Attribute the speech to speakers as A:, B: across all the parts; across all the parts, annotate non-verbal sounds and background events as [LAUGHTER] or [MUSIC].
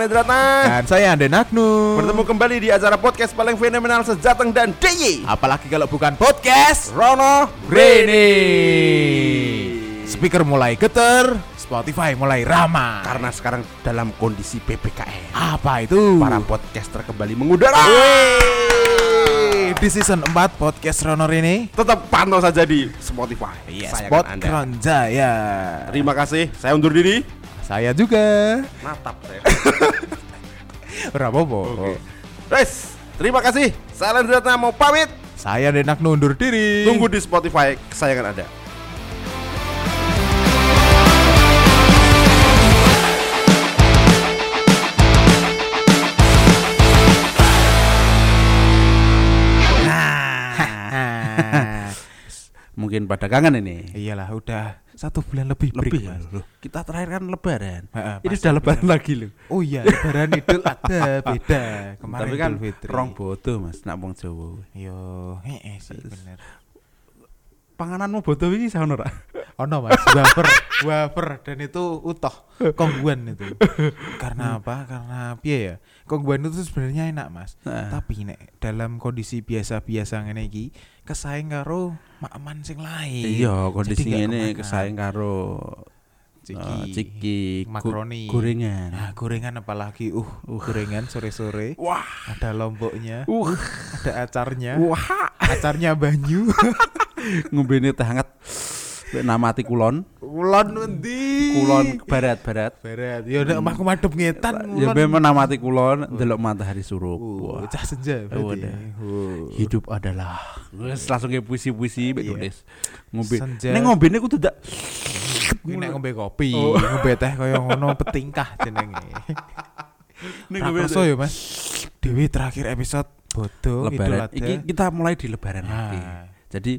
A: Sanes Ratna.
B: Dan saya Ande Nagnu.
A: Bertemu kembali di acara podcast paling fenomenal sejateng dan DIY.
B: Apalagi kalau bukan podcast
A: Rono
B: Rene. Speaker mulai geter, Spotify mulai ramah.
A: Karena sekarang dalam kondisi PPKM.
B: apa itu?
A: Para podcaster kembali mengudara.
B: Di season 4 podcast Rono Rene.
A: Tetap pantau saja di Spotify.
B: Iya,
A: Sayangan
B: Spot
A: Anda.
B: Kronjaya.
A: Terima kasih. Saya undur diri.
B: Saya juga.
A: Natap saya. [LAUGHS]
B: Apa-apa.
A: Oke. Guys, terima kasih. Saya Sanes Ratna mau pamit.
B: Saya Ande Nagnu undur diri.
A: Tunggu di Spotify kesayangan Anda.
B: Nah. [LAUGHS]
C: Mungkin pada kangen ini.
B: Iyalah udah satu bulan lebih
C: Lebih
B: break. Mas.
C: Loh, kita terakhir kan lebaran.
B: Heeh,
C: ini
B: pas
C: sudah lebaran lagi loh.
B: Oh iya, lebaran Idul Adha beda. Kemarin
C: Tapi kan rong bodoh Mas, nak wong Jawa.
B: Yo, heeh sih bener.
C: Pangananmu bodoh iki sono ora?
B: Ono Mas, wafer, wafer dan itu utuh kongguan itu. Karena apa? Karena piye ya? Kongguan itu sebenarnya enak Mas.
C: Heeh.
B: Tapi nek dalam kondisi biasa-biasa ngene iki kesaing karo makman sing lain.
C: Iya, kondisi ini kesaing karo
B: Ciki,
C: eh, ciki, gu-
B: makaroni.
C: gorengan.
B: Nah, gorengan apalagi uh, gorengan sore-sore.
C: Wah,
B: Ada lomboknya,
C: uh,
B: ada acarnya.
C: wah,
B: Acarnya banyu. [LAUGHS]
C: ngombene teh hangat. Mek namati kulon,
B: Kulon endi?
C: kulon barat-barat.
B: Barat. Ya nek omahku madhep ngetan.
C: Ya memang namati kulon delok matahari surup.
B: Uh,
C: Wah.
B: cah senja
C: Oh,
B: berarti. Uh.
C: Hidup adalah Wes langsung kayak puisi-puisi mek
B: Iya.
C: tulis. Ngombe.
B: Senja.
C: Ning ngombene kudu dak
B: Kuwi nek ngombe kopi,
C: Oh.
B: ngombe teh kaya ngono petingkah jenenge.
C: Ning
B: Ra
C: ngombe
B: ya, Mas. Dewi terakhir episode bodoh
C: lebaran. Iki kita mulai di lebaran
B: Ah.
C: iki. Jadi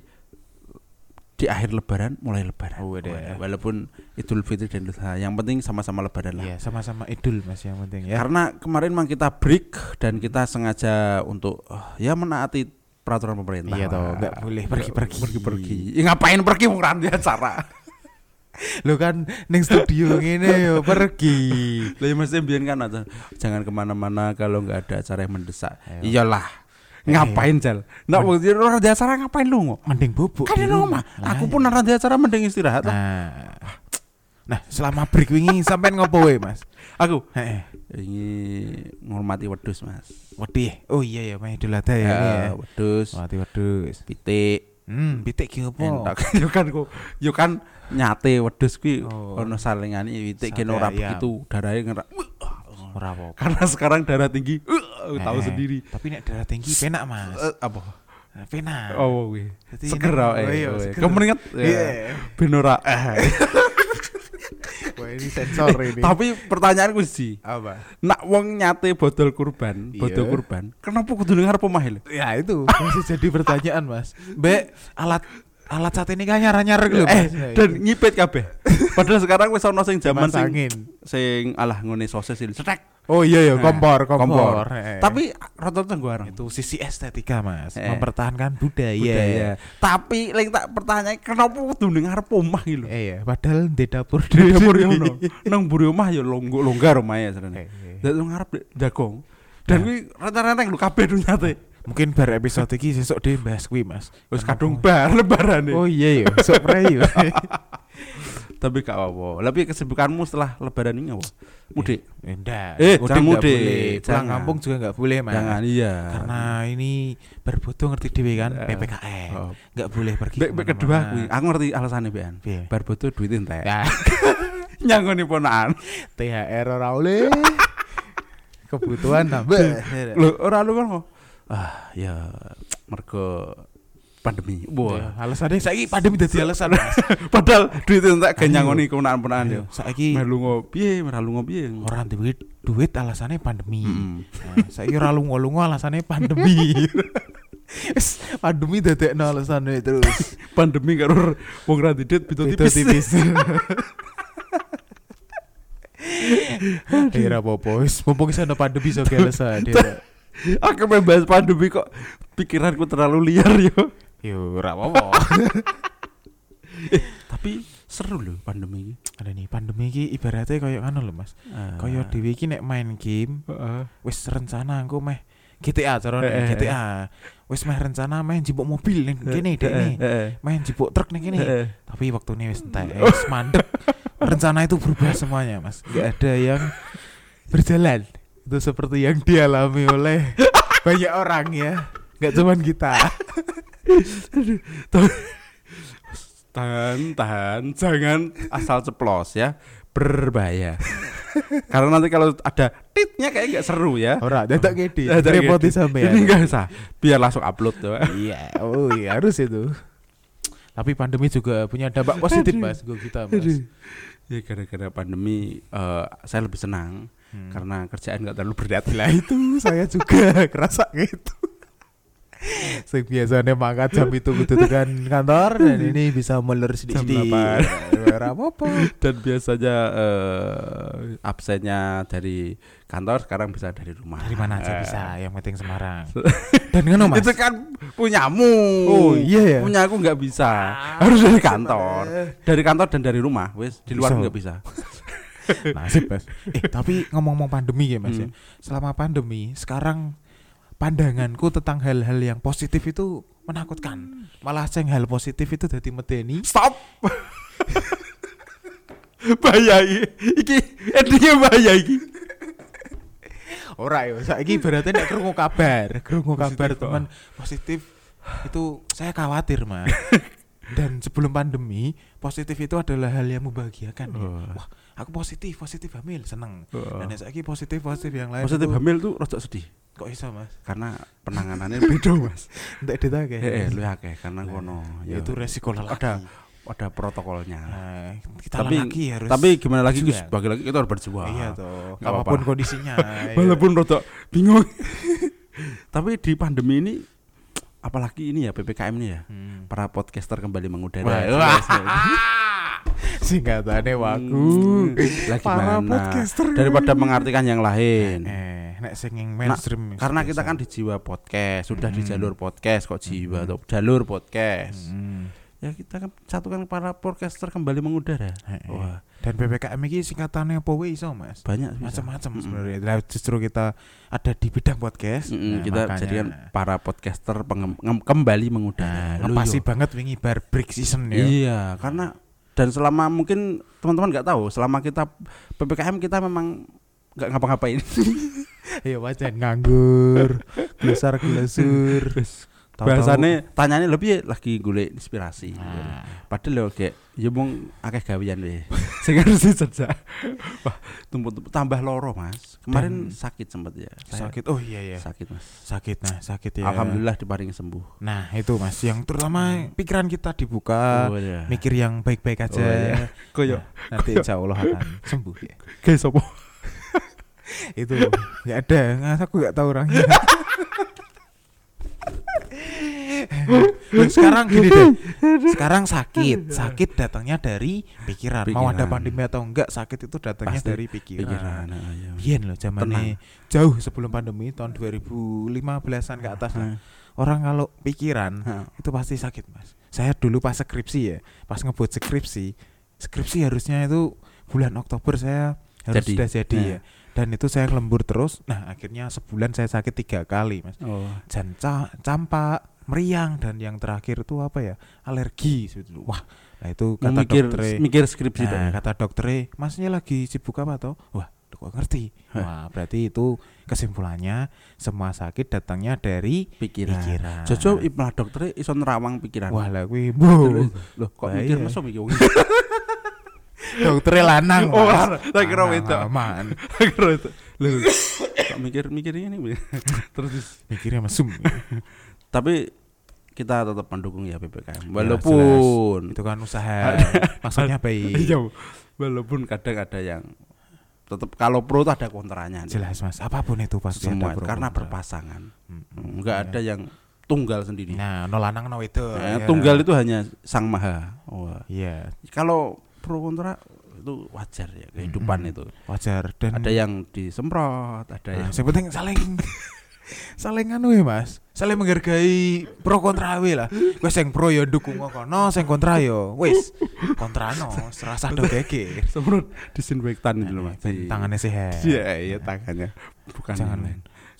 C: di akhir lebaran mulai lebaran.
B: Oh, ada.
C: Wah, Walaupun Idul Fitri dan Idul Adha, yang penting sama-sama lebaran lah.
B: Iya, sama-sama idul Mas yang penting ya.
C: Karena kemarin memang kita break dan kita sengaja untuk eh, ya menaati peraturan pemerintah.
B: Iya toh,
C: lah.
B: nggak boleh pergi-pergi.
C: Pergi-pergi. Ya, ngapain pergi wong ra di acara? [LAUGHS]
B: Lo kan ning studio ngene yo pergi.
C: Lah ya mesti mbiyen kan ada jangan ke mana-mana kalau nggak ada acara yang mendesak. Iyalah. Ngapain jal? Nak wong di ora ada acara ngapain lu ngok?
B: Mending bubuk
C: Kan di rumah. Aku pun ora ada acara mending istirahat.
B: Nah. Nah, selama break wingi sampean ngopo wae, Mas?
C: Aku ini menghormati wedhus, Mas.
B: Wedi. Oh iya ya, Mei Idul Adha ya.
C: Ya,
B: ya.
C: wedhus,
B: Mati wedhus.
C: pitik.
B: Hmm, pitik ki opo? [LAUGHS]
C: Yo kan kok yo kan nyate wedhus kuwi
B: Oh.
C: ono salingane pitik kene ora
B: ayam.
C: begitu darahnya ngera.
B: Ora apa.
C: Karena sekarang darah tinggi, uh, tahu
B: Eh,
C: sendiri.
B: Tapi nek darah tinggi penak, Mas.
C: Eh, apa?
B: Penak.
C: Oh, Seger
B: ini-
C: oh, eh.
B: iya,
C: oh, eh. Kamu inget?
B: Iya.
C: Ben ora. [LAUGHS]
B: Wah, ini sensor ini.
C: Tapi pertanyaanku sih,
B: apa?
C: nak wong nyate botol kurban,
B: Iya.
C: botol kurban, kenapa kudu dengar pemah lho?
B: Ya itu masih jadi pertanyaan, Mas. Mbak, alat alat saat ini kan nyar-nyar gitu,
C: Eh, dan ngipet kabeh. [LAUGHS] Padahal sekarang wis ono sing jaman
B: Kipas
C: sing sing alah ngene sosis ini cetek.
B: Oh iya ya,
C: Nah,
B: kompor, kompor.
C: kompor.
B: Eh.
C: Tapi rata-rata gua
B: itu sisi estetika, Mas.
C: Eh.
B: Mempertahankan budaya.
C: budaya. Tapi lek tak pertanyaan kenapa kudu dengar omah iki lho?
B: Eh ya, padahal di dapur
C: Di dapur ngono. Nang mburi omah ya longgo longgar omahe sebenarnya.
B: Eh, eh.
C: Dan ngarep jagong. Dan kuwi rata-rata lho kabeh du nyate.
B: Mungkin bar episode iki sesuk dhewe bahas kuwi, Mas.
C: Wis
B: Kenapa?
C: kadung bar lebaran
B: Oh iya ya, sok prei. [LAUGHS]
C: Tapi gak apa. Tapi kesibukanmu setelah lebaran ini apa? Mudik.
B: Enggak.
C: Eh, jangan
B: nggak
C: mudik.
B: boleh. Pulang kampung juga nggak boleh, Mas.
C: Jangan iya.
B: Karena ini berbutuh ngerti dhewe kan,
C: Eh,
B: PPKM.
C: oh.
B: Nggak boleh pergi.
C: Bek bek kedua kuwi, aku ngerti alasannya Bean.
B: Piye?
C: Bar butuh duit entek.
B: Ya, [LAUGHS]
C: Nyangoni ponakan.
B: THR ora oleh. [LAUGHS] Kebutuhan tambah.
C: Lho, ora lu kan kok. Ah, ya mergo pandemi.
B: Ya,
C: Wah.
B: alasannya saiki pandemi dadi alasan. [LAUGHS]
C: Padahal duit entek gak nyangoni ponakan-ponakan yo.
B: Saiki
C: Melu ngopi, melu ngopi.
B: ora duit duit alasannya pandemi.
C: Mm.
B: Nah, saiki ora lungo-lungo alasannya pandemi. [LAUGHS] Wis pandemi dadekno alasannya terus. [LAUGHS]
C: Pandemi karo wong ra duit Beda tipis.
B: tipis. Ora apa-apa. Mumpung wis ana pandemi iso ge alasan. dia.
C: Aku membahas pandemi kok pikiranku terlalu liar yo.
B: Yo ora apa-apa. [LAUGHS]
C: Tapi seru loh pandemi ini.
B: Ada nih pandemi iki ibaratnya kayak ngono lho Mas.
C: Ah.
B: Kaya dhewe iki nek main game
C: Heeh.
B: wis rencana engko meh GTA carane
C: Eh, eh,
B: GTA. Wis meh rencana main jipuk mobil kene dek
C: Heeh,
B: nih. Main jipuk truk kene.
C: Heeh.
B: Tapi waktu ini wis entek, [LAUGHS] wis mandek. Rencana itu berubah semuanya, Mas. Gak ada yang berjalan. Itu seperti yang dialami oleh [LAUGHS] banyak orang ya. Gak cuman kita.
C: Tahan, tahan, jangan asal ceplos ya, berbahaya. Karena nanti kalau ada titnya kayak nggak seru ya.
B: Ora, dadak Repoti
C: gede.
B: sampean.
C: Ini nggak usah, biar langsung upload tuh.
B: Iya, oh iya harus itu. Tapi pandemi juga punya dampak positif, Mas, gue kita, Mas.
C: Ya gara-gara pandemi eh, saya lebih senang
B: Hmm.
C: karena kerjaan nggak terlalu berat.
B: Lah itu saya juga [LAUGHS] kerasa gitu. Sing biasanya mangkat jam itu gitu kan kantor dan ini bisa sedikit-sedikit. [LAUGHS] Ora apa-apa.
C: Dan biasanya eh, absennya dari kantor sekarang bisa dari rumah.
B: Dari mana aja
C: Eh,
B: bisa, yang penting Semarang. [LAUGHS] Dan ngono Mas.
C: Itu kan punyamu.
B: Oh, iya ya?
C: Punya aku nggak bisa. Harus dari kantor. Dari kantor dan dari rumah, wes di luar
B: Bisa.
C: nggak bisa. [LAUGHS]
B: Nasib, Mas. Eh, tapi ngomong-ngomong pandemi ya, Mas ya.
C: Hmm.
B: Selama pandemi, sekarang pandanganku tentang hal-hal yang positif itu menakutkan. Malah ceng hal positif itu jadi medeni.
C: Stop. bahaya iki. Endingnya bahaya iki.
B: Ora ya, saiki berarti nek krungu kabar, krungu kabar teman positif itu saya khawatir, Mas. [LAUGHS] Dan sebelum pandemi, positif itu adalah hal yang membahagiakan. ya.
C: Oh.
B: Wah, aku positif, positif hamil, seneng.
C: Oh.
B: Dan saiki positif, positif yang lain.
C: Positif
B: itu-
C: hamil tuh rada sedih
B: Kok iso, Mas?
C: karena [LAUGHS] penanganannya beda, Mas.
B: Entek ditake.
C: Eh, eh, lu akeh karena kono.
B: Ya, itu resiko lelaki.
C: ada ada protokolnya.
B: Nah, kita
C: tapi
B: lelaki harus
C: tapi gimana lagi
B: berjuang.
C: Gus? Bagi lagi kita harus berjuang.
B: Iya toh.
C: Nggak
B: Apa pun
C: apa-apa.
B: kondisinya. [LAUGHS] iya.
C: Walaupun rada bingung. [LAUGHS] tapi di pandemi ini apalagi ini ya PPKM ini ya.
B: Hmm.
C: Para podcaster kembali mengudara.
B: Wah,
C: Jelas,
B: wah.
C: jelas.
B: Singkatannya waku.
C: Hmm, lah
B: Para
C: gimana?
B: podcaster.
C: Daripada mengartikan yang lain.
B: Eh, nek sing yang
C: Nah,
B: mainstream.
C: Karena kita kan di jiwa podcast, sudah di
B: Hmm.
C: jalur podcast kok jiwa atau jalur podcast.
B: Hmm.
C: Ya kita kan satukan para podcaster kembali mengudara.
B: Eh.
C: Wah,
B: Dan PPKM ini singkatannya apa wae iso, Mas?
C: banyak.
B: Macam-macam
C: Mm-mm.
B: sebenarnya. Justru kita ada di bidang podcast.
C: Mm-mm,
B: Nah,
C: kita
B: makanya.
C: jadikan para podcaster kembali mengudara.
B: Nah,
C: yo.
B: banget wingi bar break season ya.
C: Iya, karena dan selama mungkin teman-teman nggak tahu, selama kita PPKM kita memang nggak ngapa-ngapain. [LAUGHS]
B: Iya wajan nganggur, glusar glusur.
C: Bahasane tanyane lebih lagi golek inspirasi.
B: Nah.
C: Padahal lho kayak ya mung akeh gawean we. [LAUGHS] Sing harus dijejak. Wah, tumpuk-tumpuk tambah loro, Mas. Kemarin
B: Dan-
C: sakit sempat ya. Saya
B: sakit. Oh iya ya.
C: Sakit, Mas.
B: Sakit nah, sakit ya.
C: Alhamdulillah diparingi sembuh.
B: Nah, itu Mas yang terutama pikiran kita dibuka,
C: oh iya.
B: mikir yang baik-baik aja.
C: Oh, iya. [LAUGHS] Koyo
B: Nah, nanti insya Allah akan sembuh ya.
C: guys apa? [LAUGHS]
B: itu nggak ada, nggak aku nggak tahu orangnya. [LAUGHS] Sekarang gini deh, sekarang sakit, sakit datangnya dari pikiran. Mau ada
C: Pikiran.
B: pandemi atau enggak, sakit itu datangnya
C: Pasti
B: dari pikiran.
C: Pikiran. nah, iya.
B: Biyen loh zamannya jauh sebelum pandemi tahun 2015-an ke atas lah. Orang kalau pikiran
C: nah.
B: itu pasti sakit mas saya dulu pas skripsi ya pas ngebuat skripsi skripsi harusnya itu bulan Oktober saya harus
C: Jadi.
B: sudah jadi
C: Nah.
B: ya dan itu saya lembur terus nah akhirnya sebulan saya sakit tiga kali mas
C: Oh.
B: dan ca- campak meriang dan yang terakhir itu apa ya alergi sebetulnya wah nah itu kata
C: mikir
B: dokter
C: mikir skripsi
B: nah, kata dokter masnya lagi sibuk apa toh wah kok ngerti wah berarti itu kesimpulannya semua sakit datangnya dari
C: pikiran.
B: pikiran
C: Jojo iplah dokter iso nerawang pikiran.
B: Wah lah kuwi bu.
C: Loh, kok
B: Bahaya.
C: mikir mesum iki wong. [LAUGHS]
B: Dokter lanang.
C: Oh, [LAUGHS] tak kira wedok.
B: Aman.
C: Kira itu. Loh, kok mikir-mikir ini [LAUGHS] terus
B: Mikirnya mesum.
C: Tapi kita tetap mendukung ya PPKM
B: Ya,
C: walaupun
B: Itu kan usaha. [LAUGHS] Maksudnya baik.
C: Iya, walaupun kadang ada yang tetap kalau pro ada kontranya.
B: Jelas Mas, apa pun itu pasti
C: semua
B: ada pro
C: karena
B: kontra.
C: berpasangan
B: Mm,
C: enggak
B: iya.
C: ada yang tunggal sendiri
B: Nah, no lanang no itu.
C: Eh, tunggal itu hanya sang maha Wah.
B: Iya,
C: kalau pro kontra itu wajar ya kehidupan
B: Mm-mm.
C: itu
B: wajar dan
C: ada yang disemprot ada
B: Nah,
C: yang
B: yang penting saling [LAUGHS] saling anu ya mas? Saling menghargai pro kontra we lah. Wes yang pro ya dukung kono sing kontra yo wis. Kontrano serasa do geger
C: Semprot disinfektan itu loh mas.
B: tangannya sehat.
C: Iya iya tangannya. Bukan
B: jangan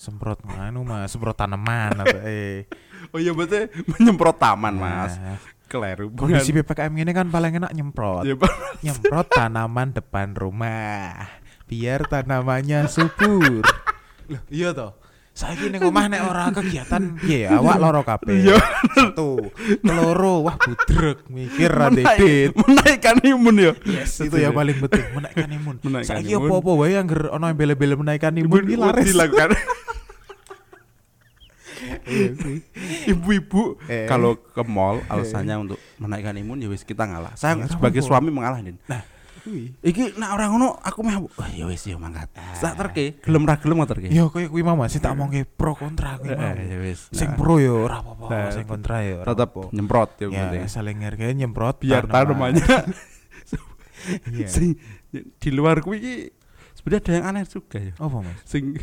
B: semprot anu mas semprot tanaman atau eh.
C: Oh iya berarti menyemprot taman mas.
B: Nah,
C: Keliru.
B: kondisi ppkm ini kan paling enak nyemprot.
C: Ya,
B: nyemprot tanaman depan rumah biar tanamannya subur. Loh, iya toh saya ning omah nek ora kegiatan piye awak loro kabeh
C: Iya.
B: satu keloro wah budrek mikir ra
C: Menaik-
B: dedit
C: menaikkan imun ya.
B: yes itu yang paling penting menaikkan imun [LAUGHS]
C: Menaikkan
B: saiki apa-apa wae angger ana embel-embel menaikkan imun iki laris
C: dilakukan. [LAUGHS]
B: Iya sih.
C: Ibu-ibu
B: Eh.
C: kalau ke mall alasannya untuk menaikkan imun ya wis kita ngalah. Saya
B: Ya,
C: sebagai suami mengalah Din.
B: nah kuwi
C: Iki nak orang ngono aku meh oh, ya wis ya mangkat. Tak terke gelem ra gelem terke.
B: yo koyo kuwi mau Mas sing tak omongke pro kontra kuwi
C: Eh,
B: mau
C: ya wis.
B: sing
C: Nah,
B: pro yo ora apa-apa
C: Nah,
B: sing kontra yo ora
C: tetap
B: apa-apa.
C: nyemprot ya
B: ya
C: penting.
B: saling ngargain nyemprot
C: Biar tanamannya [LAUGHS]
B: Iya.
C: sing di luar kuwi iki sebenarnya ada yang aneh juga ya.
B: apa mas
C: Sing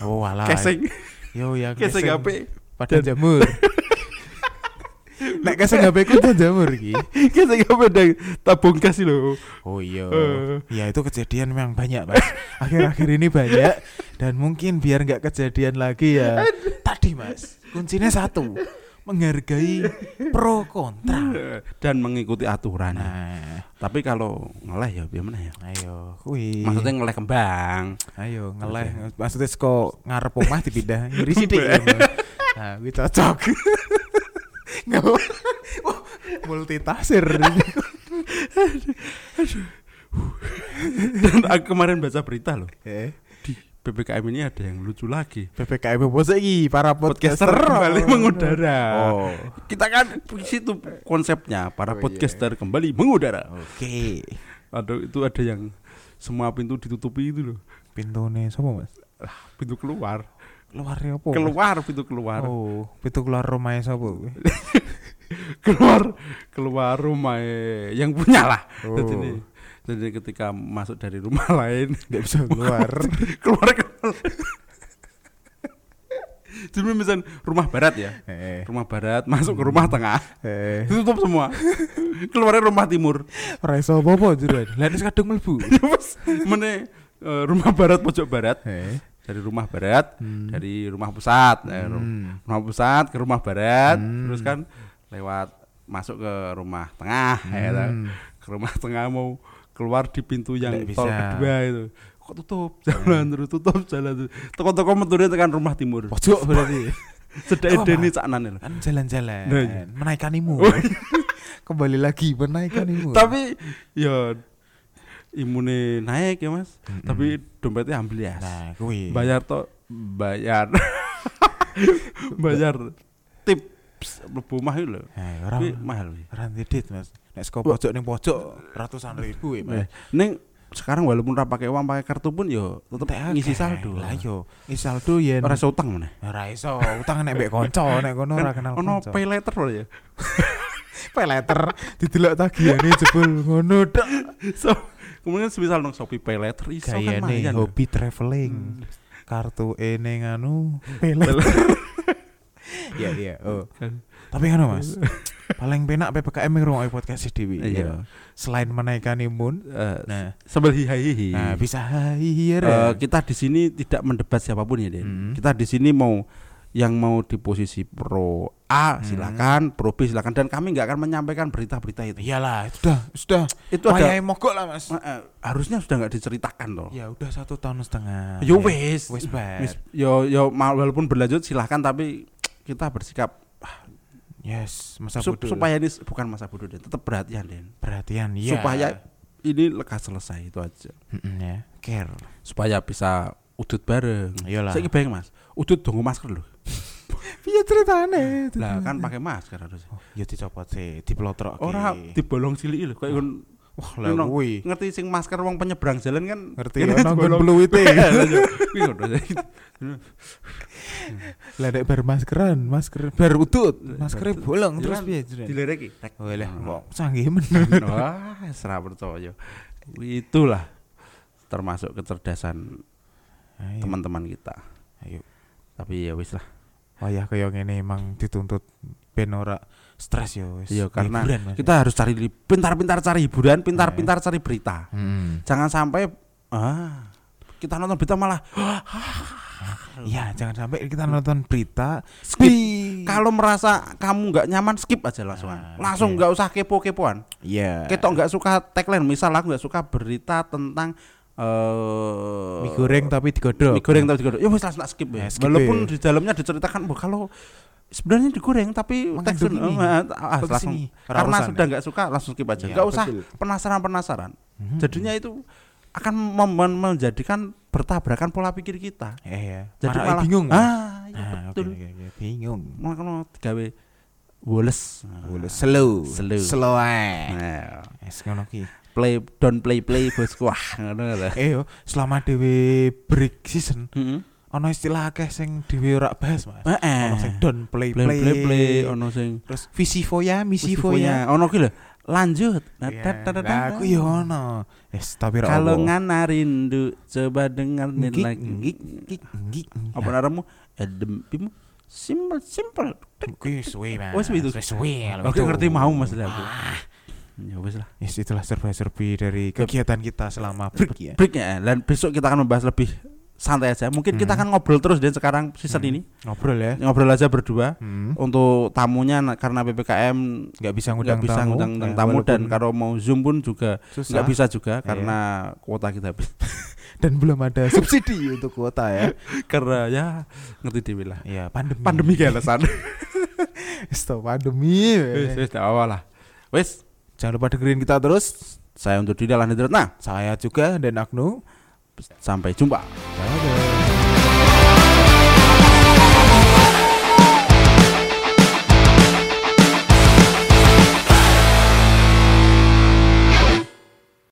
B: oh walah
C: keseng
B: yo yang
C: keseng
B: keseng
C: HP.
B: pada jamur [LAUGHS] nek keseng HP ku pada jamur iki.
C: Keseng HP ada tabung gas lho.
B: oh iya.
C: Eh.
B: ya itu kejadian memang banyak mas. [LAUGHS] Akhir-akhir ini banyak dan mungkin biar nggak kejadian lagi ya. Tadi mas kuncinya satu menghargai pro kontra.
C: Dan mengikuti aturan.
B: nah.
C: Tapi kalau ngeleh ya gimana ya?
B: ayo kui.
C: Maksudnya ngeleh kembang.
B: ayo ngeleh. Maksudnya kok ngarep omah dipindah ngiri sithik [LAUGHS] ya, nah kuwi cocok [LAUGHS] ngeleh [LAUGHS] Wah, multitafsir
C: Dan aku kemarin baca berita loh.
B: eh
C: Di PPKM ini ada yang lucu lagi.
B: PPKM apa sih para podcaster
C: Podcaster kembali mengudara.
B: oh
C: Kita kan situ konsepnya para
B: Oh, iya.
C: podcaster kembali mengudara.
B: oke
C: Ada itu ada yang semua pintu ditutupi itu loh.
B: pintu nih sapa mas
C: Pintu keluar.
B: Keluarnya apa Mas?
C: Keluar pintu keluar.
B: oh pintu keluar rumahnya sapa kuwi? [LAUGHS]
C: Keluar keluar rumah yang punya lah.
B: Oh.
C: Jadi jadi ketika masuk dari rumah [LAUGHS] lain
B: nggak bisa keluar [LAUGHS]
C: keluar keluar. Jadi misal rumah barat ya,
B: eh
C: rumah barat masuk ke rumah tengah,
B: eh
C: ditutup semua. Keluarnya rumah timur.
B: ora iso apa-apa jeroan lah nek kadung mlebu
C: Terus mene eh, rumah barat pojok barat
B: eh
C: dari rumah barat
B: Hmm.
C: dari rumah pusat eh,
B: Hmm.
C: rumah pusat ke rumah barat
B: Hmm.
C: terus kan lewat masuk ke rumah tengah ya kan.
B: Hmm.
C: ke rumah tengah mau keluar di pintu yang
B: Nggak
C: tol
B: bisa.
C: kedua itu kok tutup [LAUGHS] jalan terus tutup jalan terus toko-toko meturnya tekan rumah timur
B: pojok [LAUGHS] berarti
C: sedek caknan itu
B: kan jalan-jalan
C: Nah, iya.
B: menaikkan imun
C: Oh. [LAUGHS]
B: kembali lagi menaikkan imun
C: tapi ya imune naik ya mas.
B: Mm-mm.
C: tapi dompetnya ambil ya.
B: Nah
C: bayar toh bayar. [LAUGHS] Bayar tips lebu mah itu loh
B: Eh, ora
C: Kuwi mahal kuwi.
B: ora ndedit Mas. Nek saka pojok ning pojok ratusan ribu ya Mas.
C: Eh, Neng sekarang walaupun ora pakai uang pakai kartu pun yo tetep ngisi saldo.
B: Lah yo ngisi saldo yen
C: ora iso utang mana
B: ora iso utang nek mbek kanca nek kono ora kenal
C: ono pay loh ya. [LAUGHS]
B: Pay letter didelok tagihane jebul ngono tok. [LAUGHS]
C: So kemudian semisal nong shopee pay later iso kan mayan
B: hobi traveling. Kartu ene nganu [LAUGHS] pay [LAUGHS] iya iya oh. Tapi kan Mas paling penak PPKM ngrungokne podcast dhewe
C: Iya.
B: ya. selain menaikkan imun
C: Eh,
B: nah.
C: sambil hihihi
B: nah bisa hire
C: Eh, kita di sini tidak mendebat siapa pun ya Den.
B: Hmm.
C: kita di sini mau yang mau di posisi pro A
B: Hmm.
C: silakan pro B silakan. Dan kami nggak akan menyampaikan berita-berita itu.
B: Iyalah sudah sudah
C: itu ada
B: mogok lah Mas.
C: Eh, harusnya sudah nggak diceritakan loh
B: ya udah satu tahun setengah.
C: Yo Wis,
B: bad
C: yo yo walaupun berlanjut silahkan tapi kita bersikap
B: yes masa
C: sup-
B: bodoh
C: supaya ini bukan masa bodoh Den. tetap perhatian Den.
B: Perhatian ya
C: supaya ini lekas selesai itu aja.
B: Mm-mm, ya care.
C: Supaya bisa udut bareng.
B: Iyalah.
C: Saya bayang mas udut dong masker loh
B: ceritane
C: lah kan pakai masker harusnya.
B: Oh, ya dicopot sih diplotrok
C: ora dibolong cilik lho kayak kon
B: wah lah kuwi.
C: ngerti sing masker wong penyeberang jalan kan
B: ngerti
C: Ini
B: ono nggon
C: dibolong.
B: peluwite [LAUGHS]
C: kuwi ngono. [LAUGHS]
B: lah nek bar maskeran masker bar utut maskernya bolong
C: Ya
B: terus piye jeren
C: dilereki tek
B: oh lah
C: Ngono.
B: kok canggih men.
C: Wah serah percaya. Itulah termasuk kecerdasan teman-teman kita.
B: Ayo.
C: Tapi ya wis lah.
B: Oh ya kayak ngene emang dituntut ben ora stres yo wis.
C: Iya, karena
B: Hiburan.
C: Kita harus cari pintar-pintar cari hiburan, pintar-pintar cari berita.
B: Hmm.
C: Jangan sampai ah kita nonton berita malah
B: Iya, jangan sampai kita nonton berita
C: skip. Kalau merasa kamu nggak nyaman skip aja langsung.
B: Ah,
C: langsung nggak usah kepo-kepoan.
B: Iya.
C: Ketok nggak suka tagline, misal aku nggak suka berita tentang eh
B: mie goreng tapi digodok.
C: mie goreng tapi digodok. Ya wis langsung tak skip ya.
B: Ya, skip
C: Walaupun
B: ya.
C: di dalamnya diceritakan bahwa kalau sebenarnya digoreng tapi tekstur
B: ini.
C: ah, ah, langsung karena sudah
B: ya.
C: nggak suka langsung skip aja.
B: Iya,
C: Nggak usah penasaran-penasaran.
B: Hmm.
C: Jadinya itu akan menjadikan bertabrakan pola pikir kita.
B: Iya, iya.
C: Jadi
B: Malah
C: malah
B: bingung. Mas.
C: Ah, iya
B: Ah,
C: betul.
B: oke, oke, oke. Bingung.
C: Makanya gawe woles.
B: Boleh slow.
C: Slow.
B: Slow ae.
C: Nah,
B: Wis ngono ki.
C: Play don't play play bosku. Wah, ngono ta.
B: Eh yo, selama dhewe break season
C: Heeh.
B: ono istilah akeh sing dhewe ora bahas, Mas.
C: Heeh.
B: Ono sing don't play
C: play
B: play.
C: play play ono sing
B: Terus visi foya, misi foya.
C: Ono ki lho. Lanjut. Nah,
B: Iya,
C: tat.
B: aku yo ono. Wis tapi ora
C: Kalau ngana rindu coba dengar nih lagi.
B: ngik, ngik, ngik.
C: Apa naramu? Edempimu simple simple.
B: Kuwi suwe, Mas.
C: Wis itu.
B: Wis suwe.
C: Oke ngerti mau Mas aku. Ya wis lah.
B: Yes, itulah serba-serbi dari kegiatan kita selama break ya.
C: Break ya. Dan besok kita akan membahas lebih santai aja. Mungkin kita
B: Hmm.
C: akan ngobrol terus dan sekarang season
B: Hmm.
C: ini
B: Ngobrol ya.
C: ngobrol aja berdua.
B: Hmm.
C: Untuk tamunya na- karena ppkm
B: Nggak bisa ngundang
C: bisa
B: tamu.
C: ngundang
B: Ya,
C: tamu dan kalau mau zoom pun juga nggak bisa juga
B: Iya.
C: karena kuota kita habis. [LAUGHS]
B: dan belum ada subsidi untuk kuota ya. [LAUGHS]
C: karena ya ngerti dewi lah.
B: Iya, pandemi.
C: Pandemi kayak alasan. [LAUGHS]
B: Stop pandemi.
C: Wis nggak apa lah. Wis
B: Jangan lupa dengerin kita terus.
C: saya untuk Dida Lanhidratna.
B: Saya juga dan Agnu.
C: Sampai jumpa.
B: Dadah.